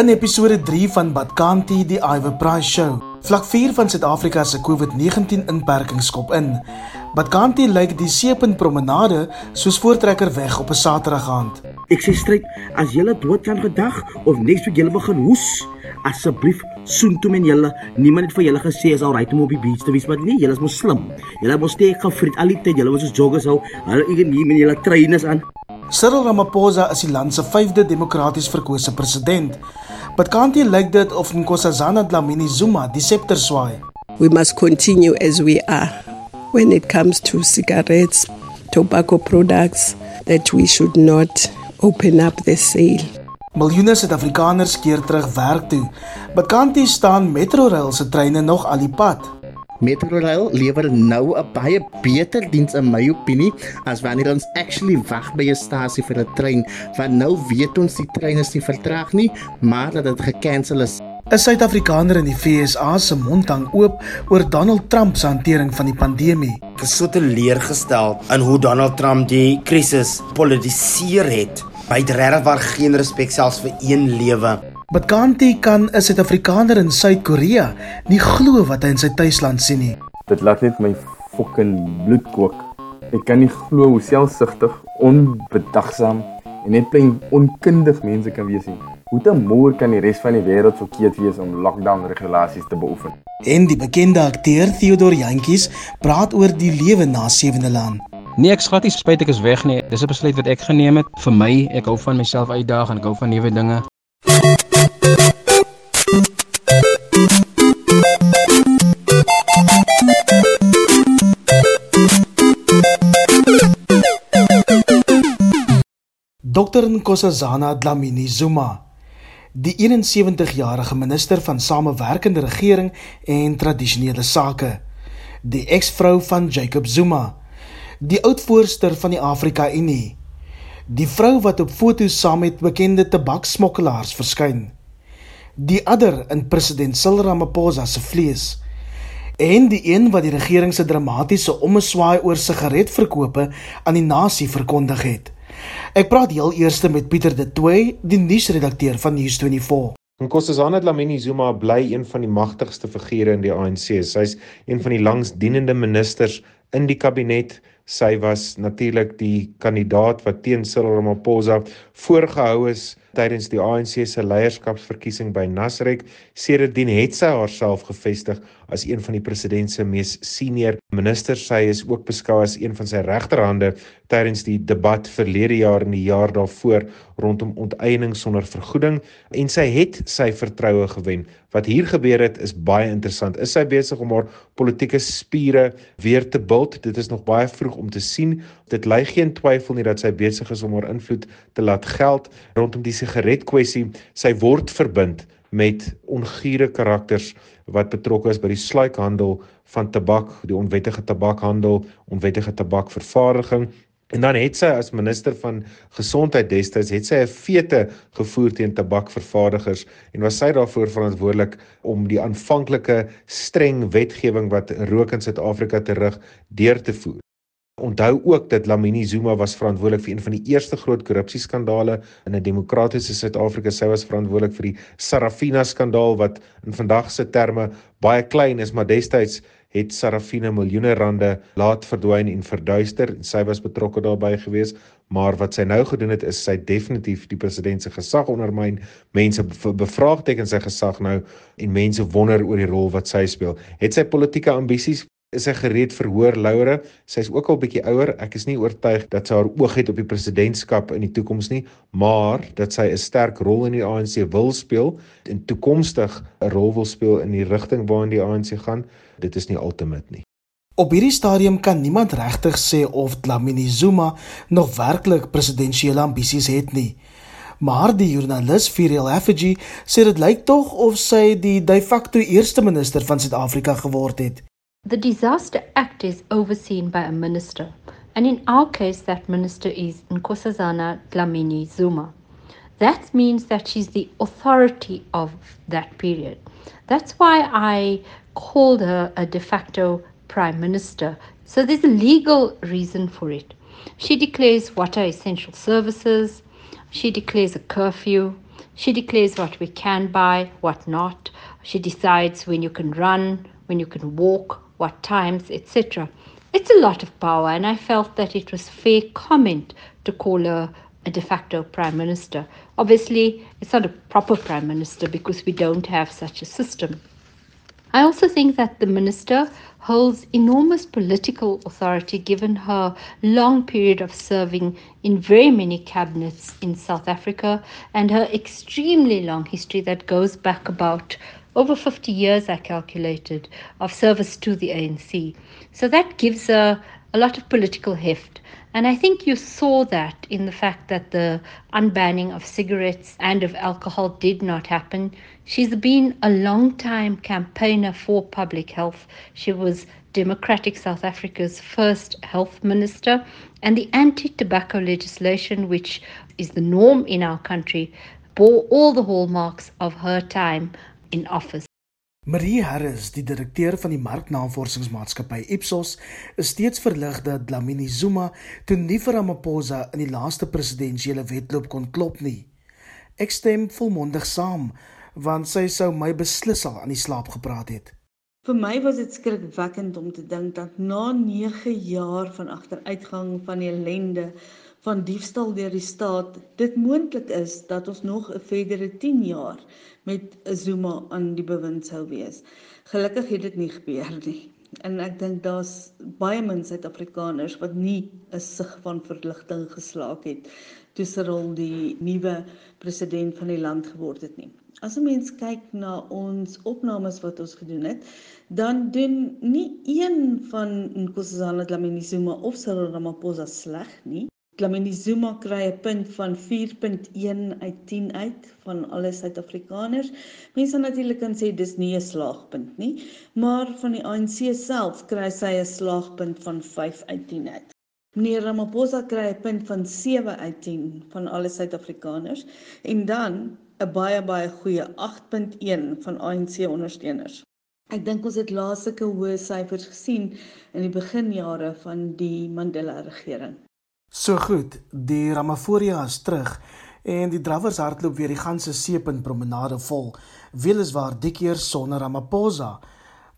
In episode 3 van Badkanti die Iwe Price Show, vlak 4 van Suid-Afrika se COVID-19 inperkings skop in. Badkanti lyk die seepunt promenade soos voortrekker weg op 'n Saterdag aand. Ek sê stryd, as julle dood kan gedag of niks vir julle begin hoes, asseblief soen toe men julle. Niemand het vir julle gesê is alright om op die beach te wees, maar nee, julle is mos slim. Julle moet steek gefriet al die tyd, julle was soos joggers hou. Hulle ek nie men julle trainers aan. Cyril Ramaphosa is die land se 5de demokraties verkose president. Badkanti lyk dit of Nkosazana Dlamini Zuma die scepter swaai. We must continue as we are when it comes to cigarettes, tobacco products that we should not open up the sale. Miljoene Suid-Afrikaners keer terug werk toe. Badkanti staan Metrorail se treine nog al die pad. Metrorail lewer nou 'n baie beter diens in my opinie as wanneer ons actually wag by 'n stasie vir 'n trein, want nou weet ons die trein is nie vertraag nie, maar dat dit gekansel is. 'n Suid-Afrikaner in die FSA se mond hang oop oor Donald Trump se hantering van die pandemie. Ek is so teleurgestel in hoe Donald Trump die krisis politiseer het. Hy het regtig geen respek selfs vir een lewe. Badkanti kan 'n Suid-Afrikaner in Suid-Korea nie glo wat hy in sy tuisland sien nie. Dit laat net my fucking bloed kook. Ek kan nie glo hoe selfsugtig, onbedagsaam en net plain onkundig mense kan wees nie. Hoe te moer kan die res van die wêreld verkeerd wees om lockdown regulasies te beoefen? En die bekende akteur Theodor Jantjies praat oor die lewe na Sewende Laan. Nee, ek skat nie spyt ek is weg nie. Dis 'n besluit wat ek geneem het vir my. Ek hou van myself uitdaag en ek hou van nuwe dinge. Dr Nkosazana Dlamini Zuma, die 71-jarige minister van Samewerkende Regering en Tradisionele Sake, die eksvrou van Jacob Zuma, die oudvoorsitter van die Afrika Unie, die vrou wat op foto's saam met bekende tabaksmokkelaars verskyn, die adder in president Cyril Ramaphosa se vlees en die een wat die regering se dramatiese ommeswaai oor sigaretverkope aan die nasie verkondig het. Ek praat heel eers met Pieter De Tooy, die nuusredakteur van News24. Nkosazana Dlamini Zuma bly een van die magtigste figure in die ANC. Sy's een van die langsdienende ministers in die kabinet. Sy was natuurlik die kandidaat wat teen Cyril Ramaphosa voorgehou is tydens die ANC se leierskapsverkiesing by Nasrek. Sedertdien het sy haarself gevestig as een van die president se mees senior ministers. Sy is ook beskou as een van sy regterhande tydens die debat verlede jaar en die jaar daarvoor rondom onteiening sonder vergoeding en sy het sy vertroue gewen. Wat hier gebeur het is baie interessant. Is sy besig om haar politieke spiere weer te bult? Dit is nog baie vroeg om te sien. Dit lei geen twyfel nie dat sy besig is om haar invloed te laat geld rondom die sigaretkwessie. Sy word verbind met ongure karakters wat betrokke is by die sluikhandel van tabak, die onwettige tabakhandel, onwettige tabakvervaardiging. En dan het sy as minister van gesondheid destyds het sy 'n fete gevoer teen tabakvervaardigers en was sy daarvoor verantwoordelik om die aanvanklike streng wetgewing wat rook in Suid-Afrika terug deur te voer. Onthou ook dat Lamini Zuma was verantwoordelik vir een van die eerste groot korrupsieskandale in 'n demokratiese Suid-Afrika. Sy was verantwoordelik vir die Sarafina skandaal wat in vandag se terme baie klein is, maar destyds het Sarafina miljoene rande laat verdwyn en verduister en sy was betrokke daarbey gewees. Maar wat sy nou gedoen het is sy definitief die president se gesag ondermyn. Mense bevraagteken sy gesag nou en mense wonder oor die rol wat sy speel. Het sy politieke ambisies? Is sy gereed vir hoër laure. Sy's ook al bietjie ouer. Ek is nie oortuig dat sy haar oog het op die presidentskap in die toekoms nie, maar dat sy 'n sterk rol in die ANC wil speel en toekomstig 'n rol wil speel in die rigting waarin die ANC gaan. Dit is nie ultimate nie. Op hierdie stadium kan niemand regtig sê of Dlamini Zuma nog werklik presidensiële ambisies het nie. Maar die joernalis Viriel Effigy sê dit lyk tog of sy die de facto eerste minister van Suid-Afrika geword het. The Disaster Act is overseen by a minister, and in our case, that minister is Nkosazana Dlamini Zuma. That means that she's the authority of that period. That's why I called her a de facto prime minister. So there's a legal reason for it. She declares what are essential services, she declares a curfew, She declares what we can buy, what not. She decides when you can run, when you can walk, what times, etc. It's a lot of power, and I felt that it was fair comment to call her a de facto prime minister. Obviously, it's not a proper prime minister because we don't have such a system. I also think that the minister holds enormous political authority given her long period of serving in very many cabinets in South Africa and her extremely long history that goes back about over 50 years, I calculated, of service to the ANC. So that gives her a lot of political heft. And I think you saw that in the fact that the unbanning of cigarettes and of alcohol did not happen. She's been a long time campaigner for public health. She was Democratic South Africa's first health minister, and the anti tobacco legislation, which is the norm in our country, bore all the hallmarks of her time in office. Marie Harris, die direkteur van die marknavorsingsmaatskappy Ipsos, is steeds verlig dat Dlamini Zuma toe nie vir Ramaphosa in die laaste presidensiële wedloop kon klop nie. Ek stem volmondig saam, want sy sou my beslis al aan die slaap gepraat het. Vir my was dit skrikwekkend om te dink dat na 9 jaar van agteruitgang van ellende van diefstal deur die staat dit moontlik is dat ons nog 'n verdere 10 jaar met Zuma aan die bewind sou wees. Gelukkig het dit nie gebeur nie. En ek dink daar's baie min Suid-Afrikaners wat nie 'n sig van verligting geslaak het toe Cyril die nuwe president van die land geword het nie. As 'n mens kyk na ons opnames wat ons gedoen het, dan doen nie een van Nkosazana Dlamini Zuma of Cyril Ramaphosa sleg nie. Dlamini Zuma kry 'n punt van 4.1 uit 10 uit van alle Suid-Afrikaners. Mense sal natuurlik kan sê dis nie 'n slaagpunt nie, maar van die ANC self kry sy 'n slaagpunt van 5 uit 10 uit. Meneer Ramaphosa kry 'n punt van 7 uit 10 van alle Suid-Afrikaners en dan 'n baie baie goeie 8.1 van ANC ondersteuners. Ek dink ons het laas sulke hoë syfers gesien in die beginjare van die Mandela regering. So goed, die Ramaphoria is terug en die drawers hardloop weer die ganse seepunt promenade vol, weliswaar die keer sonder Ramaphosa.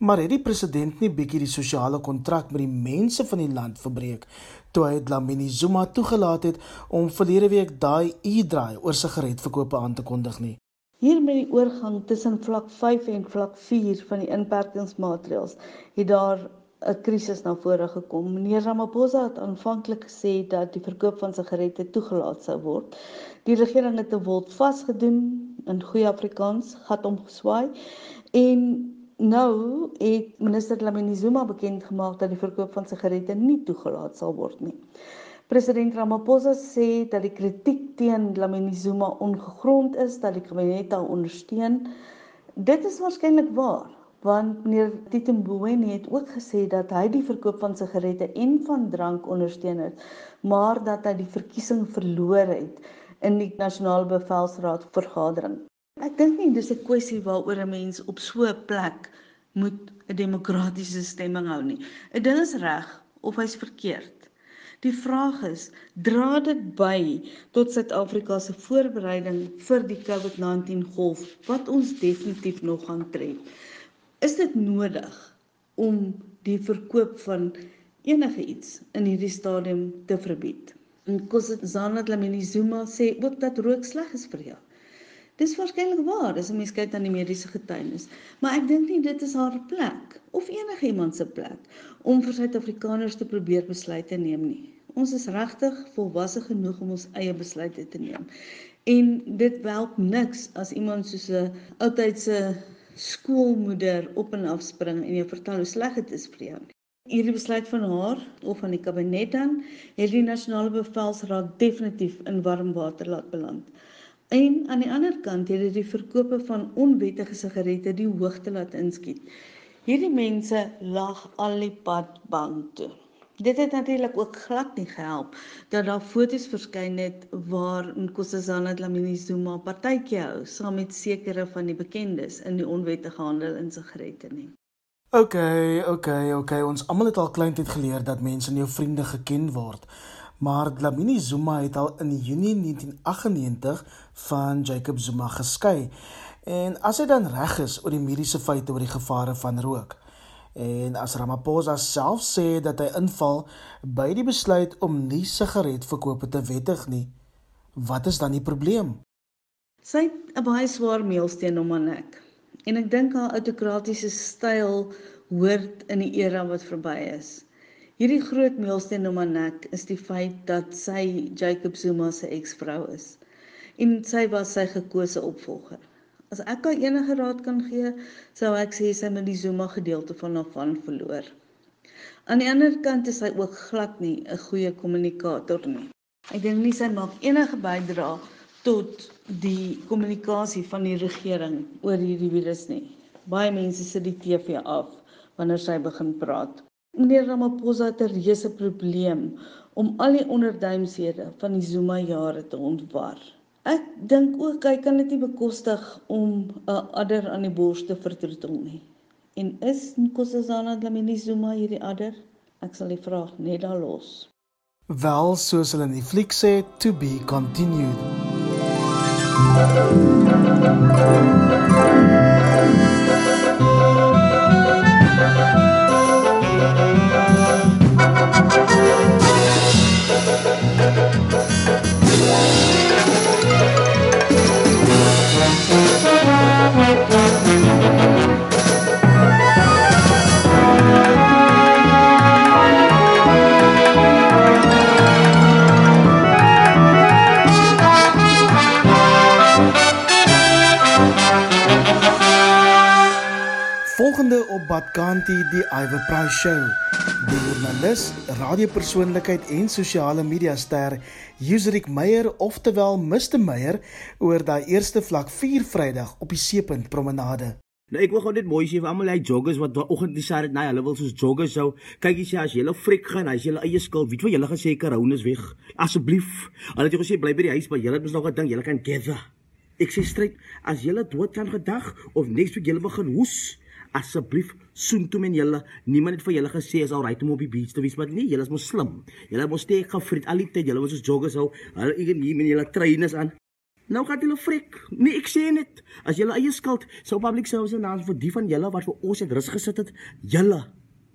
Maar het die president nie bietjie die sosiale kontrak met die mense van die land verbreek toe hy Dlamini Zuma toegelaat het om verlede week daai e-draai oor sigaretverkope aan te kondig nie? Hier met die oorgang tussen vlak 5 en vlak 4 van die inperkingsmaatreëls het daar 'n krisis na vore gekom. Meneer Ramaphosa het aanvanklik gesê dat die verkoop van sigarette toegelaat sou word. Die regering het 'n woord vasgedoen in goeie Afrikaans, gat omgeswaai en nou het minister Lamini Zuma bekend gemaak dat die verkoop van sigarette nie toegelaat sal word nie. President Ramaphosa sê dat die kritiek teen Lamini Zuma ongegrond is, dat die kabinet haar ondersteun. Dit is waarskynlik waar want meneer Tito Mboweni het ook gesê dat hy die verkoop van sigarette en van drank ondersteun het, maar dat hy die verkiesing verloor het in die nasionale bevelsraad vergadering. Ek dink nie dis 'n kwessie waaroor 'n mens op so 'n plek moet 'n demokratiese stemming hou nie. 'n Ding is reg of hy's verkeerd. Die vraag is, dra dit by tot Suid-Afrika se voorbereiding vir die COVID-19 golf wat ons definitief nog gaan tref? Is dit nodig om die verkoop van enige iets in hierdie stadium te verbied. En Kossazana Dlamini Zuma sê ook dat rook sleg is vir jou. Dis waarskynlik waar, as 'n mens kyk na die mediese getuienis, maar ek dink nie dit is haar plek of enige iemand se plek om vir Suid-Afrikaners te probeer besluite neem nie. Ons is regtig volwasse genoeg om ons eie besluite te neem. En dit help niks as iemand soos 'n oudtydse skoolmoeder op en af spring en jy vertel hoe sleg dit is vir jou. Hierdie besluit van haar of van die kabinet dan het die nasionale bevelsraad definitief in warm water laat beland. En aan die ander kant het dit die verkope van onwettige sigarette die hoogte laat inskiet. Hierdie mense lag al die pad bank toe. Dit het natuurlik ook glad nie gehelp dat daar foto's verskyn het waar Nkosazana Dlamini Zuma partytjie hou saam met sekere van die bekendes in die onwettige handel in sigarette nie. OK, OK, OK. Ons almal het al kleintyd geleer dat mense nie jou vriende geken word. Maar Dlamini Zuma het al in Junie 1998 van Jacob Zuma geskei. En as hy dan reg is oor die mediese feite oor die gevare van rook en as Ramaphosa self sê dat hy inval by die besluit om nie sigaretverkope te wettig nie, wat is dan die probleem? Sy het 'n baie swaar meelsteen om haar nek. En ek dink haar autokratiese styl hoort in die era wat verby is. Hierdie groot meelsteen om haar nek is die feit dat sy Jacob Zuma se eksvrou is en sy was sy gekose opvolger. As ek haar enige raad kan gee, sou ek sê sy moet die Zuma gedeelte van haar van verloor. Aan die ander kant is sy ook glad nie 'n goeie kommunikator nie. Ek dink nie sy maak enige bydrae tot die kommunikasie van die regering oor hierdie virus nie. Baie mense sit die TV af wanneer sy begin praat. Meneer Ramaphosa het 'n reuse probleem om al die onderduimshede van die Zuma jare te ontwar. Ek dink ook hy kan dit nie bekostig om 'n adder aan die bors te vertroetel nie. En is Nkosazana Dlamini Zuma hierdie adder? Ek sal die vraag net daar los. Wel, soos hulle in die fliek sê, to be continued. Die Iwe Price Show. Die joernalis, radiopersoonlikheid en sosiale media ster Yusrik Meyer, oftewel Mr Meyer, oor daai eerste vlak 4 Vrydag op die Seepunt Promenade. Nou ek wil gou net mooi sê vir almal die joggers wat oggend die sê nee, hulle wil soos joggers sou. Kyk jy sê as jy hulle frik gaan, as jy hulle eie skuld, weet wat julle gesê is weg. Asseblief. Hulle het jou gesê bly by die huis, maar julle het mos nog 'n ding, julle kan gather. Ek sê stryd, as julle dood kan gedag of next week julle begin hoes, asseblief soen toe men julle. Niemand het vir julle gesê is alright om op die beach te wees maar nee julle is mos slim. Julle moet steek gefriet. Al die tyd julle moet soos joggers hou. Hulle ek nie men julle trainers aan. Nou gaan julle frik nee ek sê net as julle eie skuld sou public service announcement vir die van julle wat vir ons het rus gesit het. Julle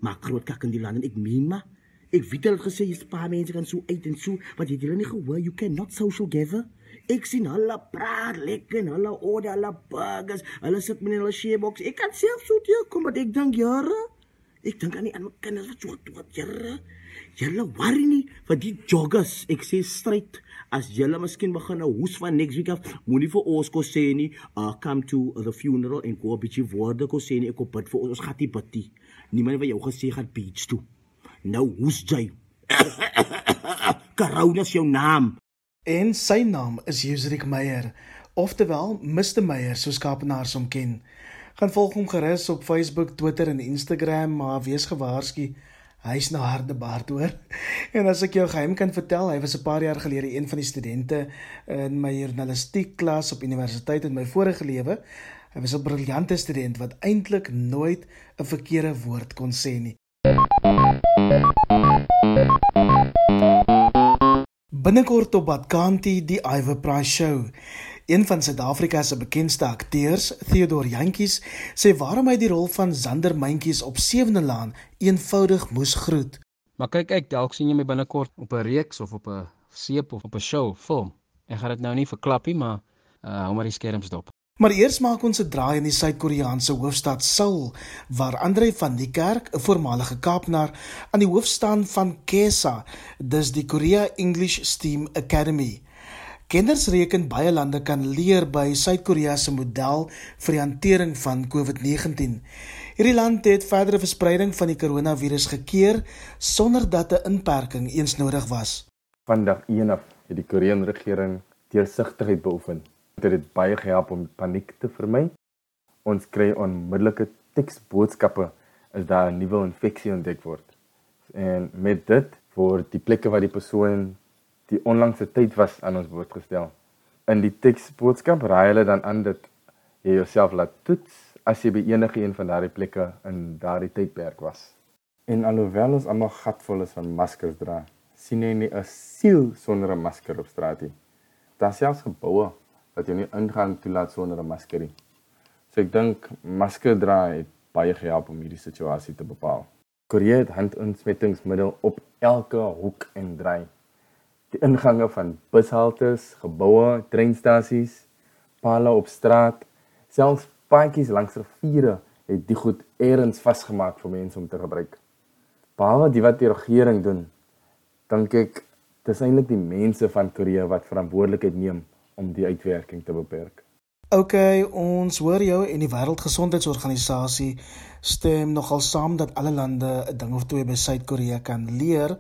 maak groot kak in die land. En ek meen maar ek weet hulle het gesê jy's paar mense kan so uit en so wat jy julle nie gehoor? You cannot social gather Ek sien hulle praat lekker en hulle order hulle burgers. Hulle sit met hulle shaybox. Ek kan self so toe kom, maar ek dink jare. Ek dink aan die ander kinders wat so wat jare. Julle worry nie vir die joggers. Ek sê stryd as julle miskien begin 'n hoes van next week af, moenie vir ons kos sê nie. Uh come to the funeral en go bietjie woorde kos sê nie. Ek kom bid vir ons. Ons gaan die bidie. Niemand wat jou gesê gaan beach toe. Nou hoes jy. Corona is jou naam. En sy naam is Yusrik Meyer, oftewel Mr Meyer soos Kaapenaars hom ken. Gaan volg hom gerus op Facebook, Twitter en Instagram, maar wees gewaarsku, hy's nou harde baard hoor. En as ek jou geheim kan vertel, hy was 'n paar jaar gelede een van die studente in my journalistiek klas op universiteit in my vorige lewe. Hy was 'n briljante student wat eintlik nooit 'n verkeerde woord kon sê nie. Binnekort op Badkanti die Iwe Price Show. Een van Suid-Afrika se bekendste akteurs, Theodor Jantjies, sê waarom hy die rol van Zander Myntjies op Sewende Laan eenvoudig moes groet. Maar kyk ek dalk sien jy my binnekort op 'n reeks of op 'n seep of op 'n show, film. Ek gaan dit nou nie verklap nie, maar uh hou maar die skerms dop. Maar eers maak ons 'n draai in die Suid-Koreaanse hoofstad Seoul, waar Andre van die Kerk, 'n voormalige Kaapenaar, aan die hoof staan van KESA, dis die Korea English Steam Academy. Kinders reken baie lande kan leer by Suid-Korea se model vir die hantering van COVID-19. Hierdie land het verdere verspreiding van die koronavirus gekeer sonder dat 'n inperking eens nodig was. Vandag 1 af het die Koreaanse regering deursigtigheid beoefen dit het baie gehelp om paniek te vermy. Ons kry onmiddellike teksboodskappe as daar 'n nuwe infeksie ontdek word. En met dit word die plekke waar die persoon die onlangse tyd was aan ons woord gestel. In die teksboodskap raai hulle dan aan dat jy jouself laat toets as jy by enige een van daardie plekke in daardie tydperk was. En alhoewel ons almal gatvol is van maskers dra, sien jy nie 'n siel sonder 'n masker op straat nie. Daar selfs geboue wat jy nie ingang toelaat sonder 'n masker nie. So ek dink masker dra het baie gehelp om hierdie situasie te bepaal. Korea het handinsmettingsmiddel op elke hoek en draai. Die ingange van bushaltes, geboue, treinstasies, pale op straat, selfs paadjies langs riviere het die goed eers vasgemaak vir mense om te gebruik. Behalwe die wat die regering doen, dink ek dis eintlik die mense van Korea wat verantwoordelikheid neem om die uitwerking te beperk. OK, ons hoor jou en die Wêreldgesondheidsorganisasie stem nogal saam dat alle lande 'n ding of twee by Suid-Korea kan leer.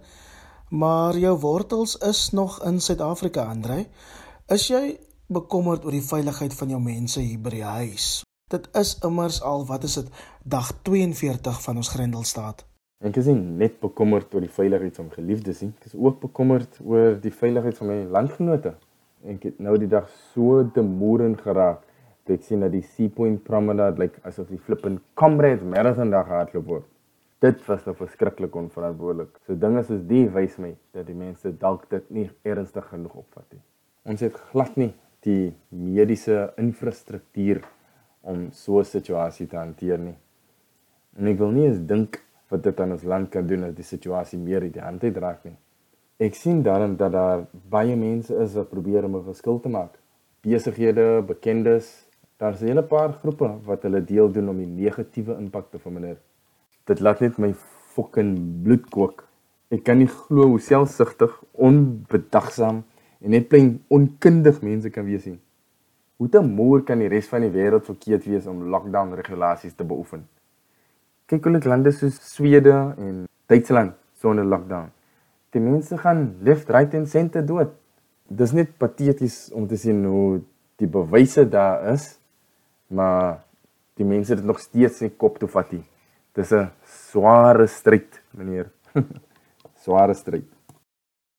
Maar jou wortels is nog in Suid-Afrika, Andre. Is jy bekommerd oor die veiligheid van jou mense hier by die huis? Dit is immers al, wat is dit, dag 42 van ons Grendelstaat. Ek is nie net bekommerd oor die veiligheid van geliefdes nie, ek is ook bekommerd oor die veiligheid van my landgenote ek het nou die dag so te moeren geraak dat ek sien dat die Sea Point Promenade lyk like, asof die flippin Comrades Marathon dag gehardloop word. Dit was nou verskriklik onverantwoordelik. So dinge soos die wys my dat die mense dalk dit nie ernstig genoeg opvat nie. Ons het glad nie die mediese infrastruktuur om so 'n situasie te hanteer nie. En ek wil nie eens dink wat dit aan ons land kan doen as die situasie meer uit die hand uitdraak nie. Ek sien daarin dat daar baie mense is wat probeer om 'n verskil te maak. Besighede, bekendes, daar's 'n hele paar groepe wat hulle deel doen om die negatiewe impak te verminder. Dit laat net my fucking bloed kook. Ek kan nie glo hoe selfsugtig, onbedagsaam en net plain onkundig mense kan wees nie. Hoe te moer kan die res van die wêreld verkeerd wees om lockdown regulasies te beoefen? Kyk hoe lande soos Swede en Duitsland sonder lockdown die mense gaan left right en center dood. Dis net pateties om te sien hoe die bewyse daar is, maar die mense dit nog steeds nie kop toe vat nie. Dis 'n sware stryd, meneer. sware stryd.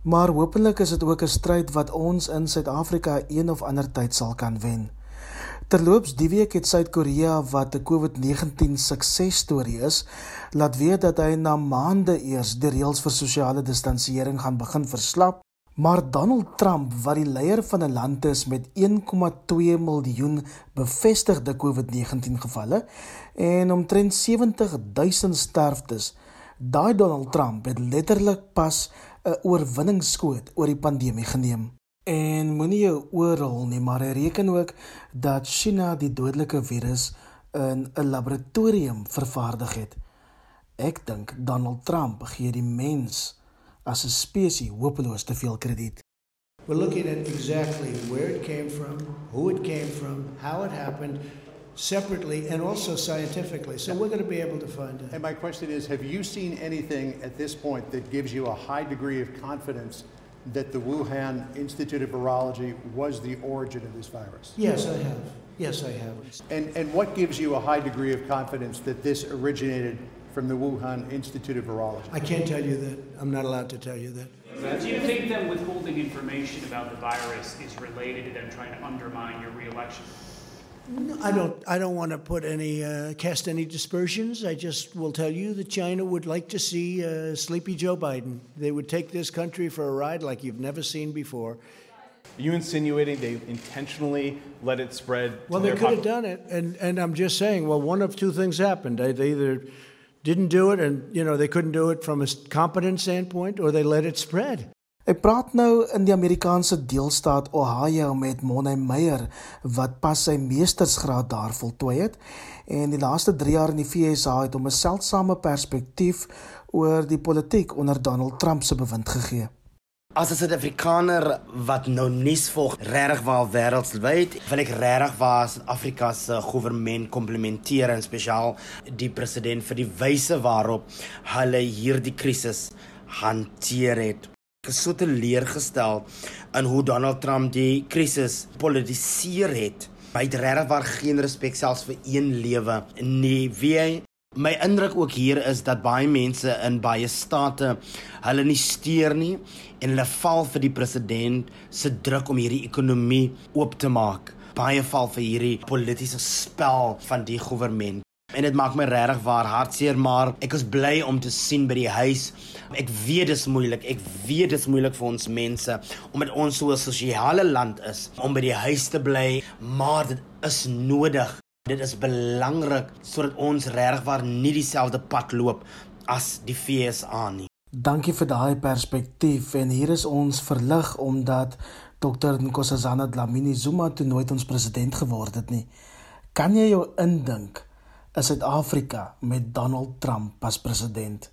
Maar hopelik is dit ook 'n stryd wat ons in Suid-Afrika een of ander tyd sal kan wen. Terloops, die week het Suid-Korea wat 'n COVID-19 suksesstorie is, laat weet dat hy na maande eers die reëls vir sosiale distansiering gaan begin verslap. Maar Donald Trump, wat die leier van 'n land is met 1,2 miljoen bevestigde COVID-19 gevalle en omtrent 70 000 sterftes, daai Donald Trump het letterlik pas 'n oorwinningsskoot oor die pandemie geneem. En moenie jou oorrol nie, maar hy reken ook dat China die dodelike virus in 'n laboratorium vervaardig het. Ek dink Donald Trump gee die mens as 'n spesies hopeloos te veel krediet. We're looking at exactly where it came from, who it came from, how it happened separately and also scientifically. So we're going to be able to find it. And my question is have you seen anything at this point that gives you a high degree of confidence that the Wuhan Institute of Virology was the origin of this virus? Yes, I have. Yes, I have. And, and what gives you a high degree of confidence that this originated from the Wuhan Institute of Virology? I can't tell you that. I'm not allowed to tell you that. Do you think that withholding information about the virus is related to them trying to undermine your reelection? No, I don't. I don't want to put any uh, cast any dispersions. I just will tell you that China would like to see uh, sleepy Joe Biden. They would take this country for a ride like you've never seen before. Are you insinuating they intentionally let it spread? Well, they could have done it, and and I'm just saying. Well, one of two things happened. They, they either didn't do it, and you know they couldn't do it from a competent standpoint, or they let it spread. Ek praat nou in die Amerikaanse deelstaat Ohio met Monay Meyer wat pas sy meestersgraad daar voltooi het en die laaste 3 jaar in die VSA het hom 'n seldsame perspektief oor die politiek onder Donald Trump se bewind gegee. As 'n Suid-Afrikaner wat nou nuus volg regtig waar wêreldwyd, wil ek regtig waar Suid-Afrika se regering komplimenteer en spesiaal die president vir die wyse waarop hulle hierdie krisis hanteer het so teleurgestel in hoe Donald Trump die krisis politiseer het. Hy het regtig geen respek selfs vir een lewe nie. Wie my indruk ook hier is dat baie mense in baie state hulle nie steur nie en hulle val vir die president se druk om hierdie ekonomie oop te maak. Baie val vir hierdie politieke spel van die regering. en dit maak my regtig waar hartseer, maar ek is bly om te sien by die huis. Ek weet dit is moeilik. Ek weet dit is moeilik vir ons mense omdat ons so 'n sosiale land is om by die huis te bly, maar dit is nodig. Dit is belangrik sodat ons regtig waar nie dieselfde pad loop as die FSA nie. Dankie vir daai perspektief en hier is ons verlig omdat Dr Nkosazana Dlamini Zuma toe nooit ons president geword het nie. Kan jy jou indink in Suid-Afrika met Donald Trump as president?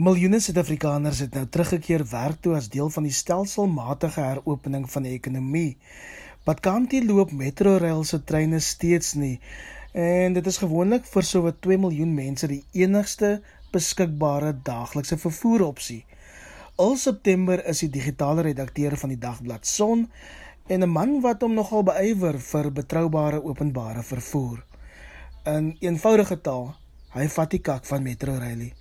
Miljoene Suid-Afrikaners het nou teruggekeer werk toe as deel van die stelselmatige heropening van die ekonomie. Wat kan die loop Metrorail se treine steeds nie en dit is gewoonlik vir sowat 2 miljoen mense die enigste beskikbare daaglikse vervoeropsie. Al September is die digitale redakteur van die dagblad Son en 'n man wat hom nogal beywer vir betroubare openbare vervoer. In eenvoudige taal, hy vat die kak van Metrorail nie.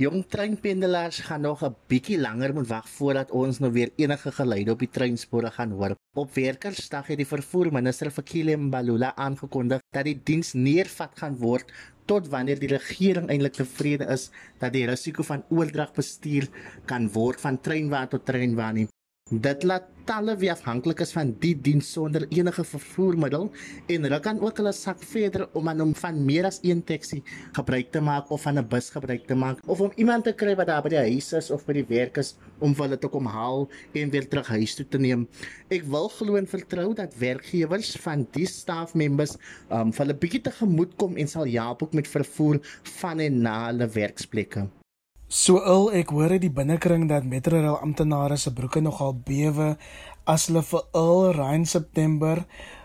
Jong treinpendelaars gaan nog 'n bietjie langer moet wag voordat ons nou weer enige geluide op die treinspore gaan hoor. Op Werkersdag het die vervoerminister Fikile Mbalula aangekondig dat die diens neervat gaan word tot wanneer die regering eintlik tevrede is dat die risiko van oordrag bestuur kan word van treinwa tot treinwa nie. Dit laat talle wie afhanklik is van die diens sonder enige vervoermiddel en hulle kan ook hulle sak verder om aan hom van meer as een taxi gebruik te maak of van 'n bus gebruik te maak of om iemand te kry wat daar by die huis is of by die werk is om hulle te kom haal en weer terug huis toe te neem. Ek wil glo en vertrou dat werkgewers van die staff members um, vir hulle bietjie te gemoed kom en sal help ook met vervoer van en na hulle werksplekke. So il ek hoor uit die binnekring dat Metrorail amptenare se broeke nogal bewe as hulle vir il Ryan September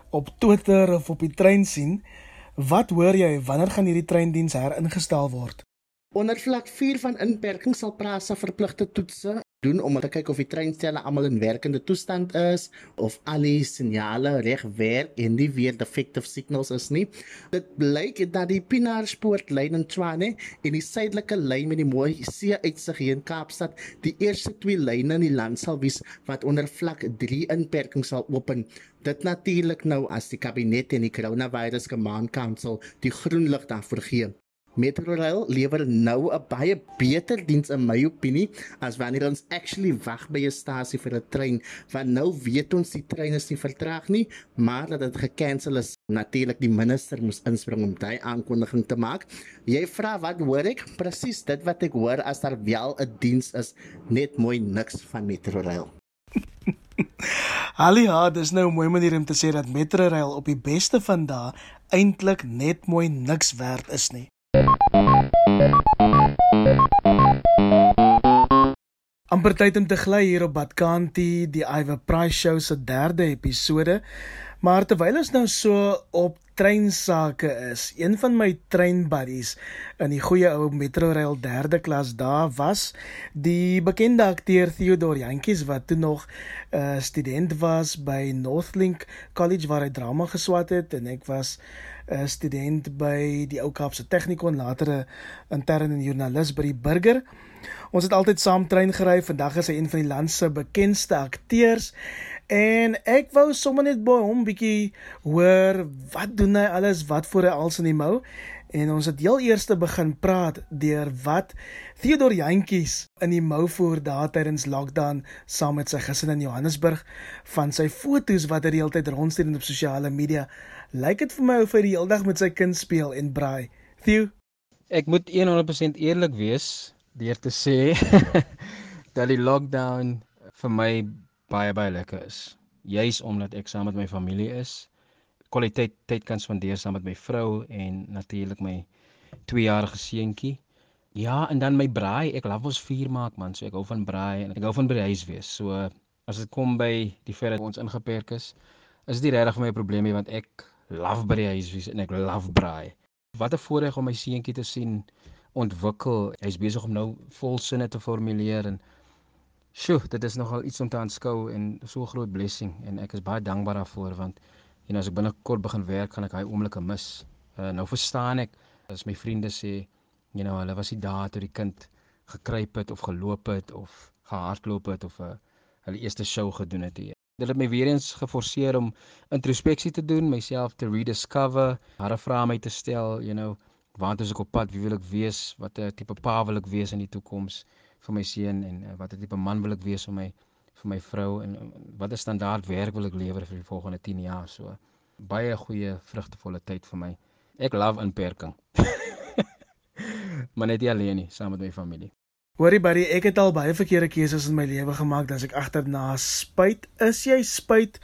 op Twitter of op die trein sien. Wat hoor jy wanneer gaan hierdie treindiens heringestel word? Onder vlak 4 van inperking sal Prasa verpligte toetse doen om te kyk of die treinstelle almal in werkende toestand is of al die signale reg werk en nie weer defective signals is nie. Dit blyk dat die Pinaarspoort lyn in Tshwane en die suidelike lyn met die mooi see uitsig hier in Kaapstad die eerste twee lyne in die land sal wees wat onder vlak 3 inperking sal open. Dit natuurlik nou as die kabinet en die Coronavirus Command Council die groen lig daarvoor gee. Metrorail lewer nou 'n baie beter diens in my opinie as wanneer ons actually wag by 'n stasie vir 'n trein, want nou weet ons die trein is nie vertraag nie, maar dat dit gekansel is. Natuurlik die minister moes inspring om daai aankondiging te maak. Jy vra wat hoor ek? Presies dit wat ek hoor as daar wel 'n diens is, net mooi niks van Metrorail. Hallie, ja, dis nou 'n mooi manier om te sê dat Metrorail op die beste van dae eintlik net mooi niks werd is nie. Amper tyd om te gly hier op Badkanti, die Iwe Price Show se derde episode. Maar terwyl ons nou so op treinsake is, een van my train buddies in die goeie ou Metrorail derde klas daar was die bekende akteur Theodor Jantjies wat toe nog 'n uh, student was by Northlink College waar hy drama geswat het en ek was 'n student by die Ou Kaapse Technikon later 'n interne joernalis by die Burger. Ons het altyd saam trein gery. Vandag is hy een van die land se bekendste akteurs. En ek wou sommer net by hom bietjie hoor wat doen hy alles, wat voor hy als in die mou. En ons het heel eers te begin praat deur wat Theodor Jantjies in die mou voer daar tydens lockdown saam met sy gesin in Johannesburg van sy fotos wat hy die hele tyd rondstuur op sosiale media. Lyk dit vir my of hy die hele dag met sy kind speel en braai. Theo, ek moet 100% eerlik wees deur te sê dat die lockdown vir my baie baie lekker is. Juis omdat ek saam met my familie is, kwaliteit tyd kan spandeer saam met my vrou en natuurlik my 2-jarige seentjie. Ja, en dan my braai, ek love ons vuur maak man, so ek hou van braai en ek hou van by die huis wees. So as dit kom by die feit dat ons ingeperk is, is dit regtig vir my 'n probleem nie want ek love by die huis wees en ek love braai. Wat 'n voorreg om my seentjie te sien ontwikkel. Hy's besig om nou volsinne te formuleer en sjoe, dit is nogal iets om te aanskou en so 'n groot blessing en ek is baie dankbaar daarvoor want en as ek binnekort begin werk, gaan ek daai oomblikke mis. Uh, nou verstaan ek as my vriende sê, you know, hulle was nie daar toe die kind gekruip het of geloop het of gehardloop het of 'n uh, hulle eerste show gedoen het. Dit het my weer eens geforseer om introspeksie te doen, myself te rediscover, harde vrae my te stel, you know, waar is ek op pad, wie wil ek wees, watter tipe pa wil ek wees in die toekoms vir my seun en uh, watter tipe man wil ek wees vir my vir my vrou en watter standaard werk wil ek lewer vir die volgende 10 jaar so. Baie goeie vrugtevolle tyd vir my. Ek love inperking. maar net alleen nie, saam met my familie. Hoorie buddy, ek het al baie verkeerde keuses in my lewe gemaak, dan ek agterna spyt. Is jy spyt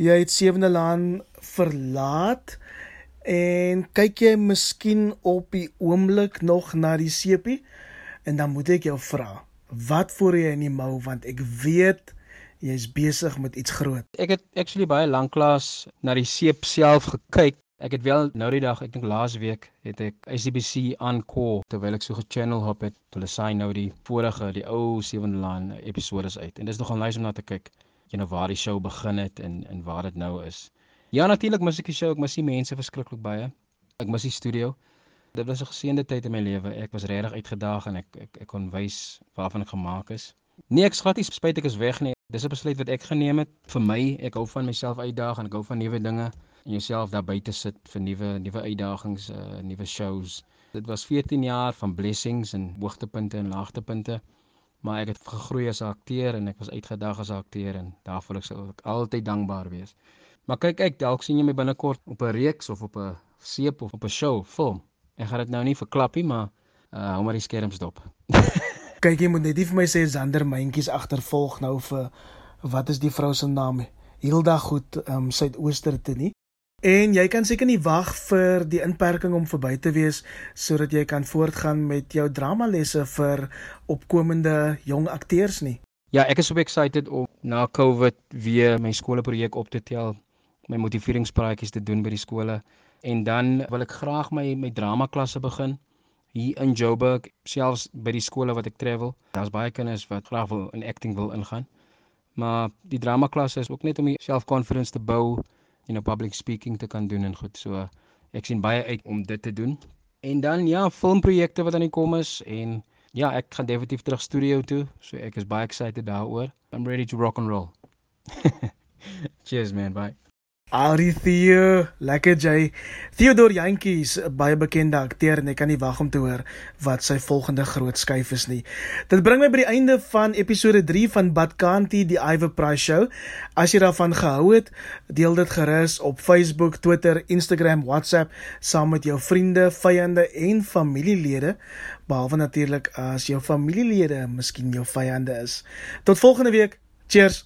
jy het Sewende Laan verlaat? En kyk jy miskien op die oomblik nog na die sepie? En dan moet ek jou vra, wat voer jy in die mou want ek weet jy's besig met iets groot. Ek het actually baie lanklaas na die seep self gekyk Ek het wel nou die dag, ek dink laas week het ek SABC aankoor terwyl ek so gechannel hop het. Hulle sê nou die vorige, die ou Sewende Laan episode is uit. En dis nogal nice om na te kyk, jy know waar die show begin het en en waar dit nou is. Ja natuurlik mis ek die show, ek mis die mense verskriklik baie. Ek mis die studio. Dit was 'n geseënde tyd in my lewe. Ek was regtig uitgedaag en ek ek ek kon wys waarvan ek gemaak is. Nee, ek skat nie spyt ek is weg nie. Dis 'n besluit wat ek geneem het vir my. Ek hou van myself uitdaag en ek hou van nuwe dinge en jouself daar buite sit vir nuwe nuwe uitdagings, uh nuwe shows. Dit was 14 jaar van blessings en hoogtepunte en laagtepunte. Maar ek het gegroei as 'n akteur en ek was uitgedaag as 'n akteur en daarvoor ek sal ek altyd dankbaar wees. Maar kyk ek dalk sien jy my binnekort op 'n reeks of op 'n seep of op 'n show, film. Ek gaan dit nou nie verklap nie, maar uh hou maar die skerms dop. kyk jy moet net vir my sê Zander myntjies agtervolg nou vir wat is die vrou se naam? Hilda goed, ehm um, Suidooster te nie. En jy kan seker nie wag vir die inperking om verby te wees sodat jy kan voortgaan met jou dramalesse vir opkomende jong akteurs nie. Ja, ek is so excited om na COVID weer my skoolprojek op te tel, my motiveringspraatjies te doen by die skole en dan wil ek graag my my dramaklasse begin hier in Joburg, selfs by die skole wat ek travel. Daar's baie kinders wat graag wil in acting wil ingaan. Maar die dramaklasse is ook net om die self-confidence te bou you know public speaking te kan doen en goed. So ek sien baie uit om dit te doen. En dan ja, filmprojekte wat aan die kom is en ja, ek gaan definitief terug studio toe. So ek is baie excited daaroor. I'm ready to rock and roll. Cheers man, bye. Ari Theo, lekker jy. Theodor Jantjies, baie bekende akteur en ek kan nie wag om te hoor wat sy volgende groot skuif is nie. Dit bring my by die einde van episode 3 van Badkanti die Iver Price Show. As jy daarvan gehou het, deel dit gerus op Facebook, Twitter, Instagram, WhatsApp saam met jou vriende, vyande en familielede, behalwe natuurlik as jou familielede miskien jou vyande is. Tot volgende week. Cheers.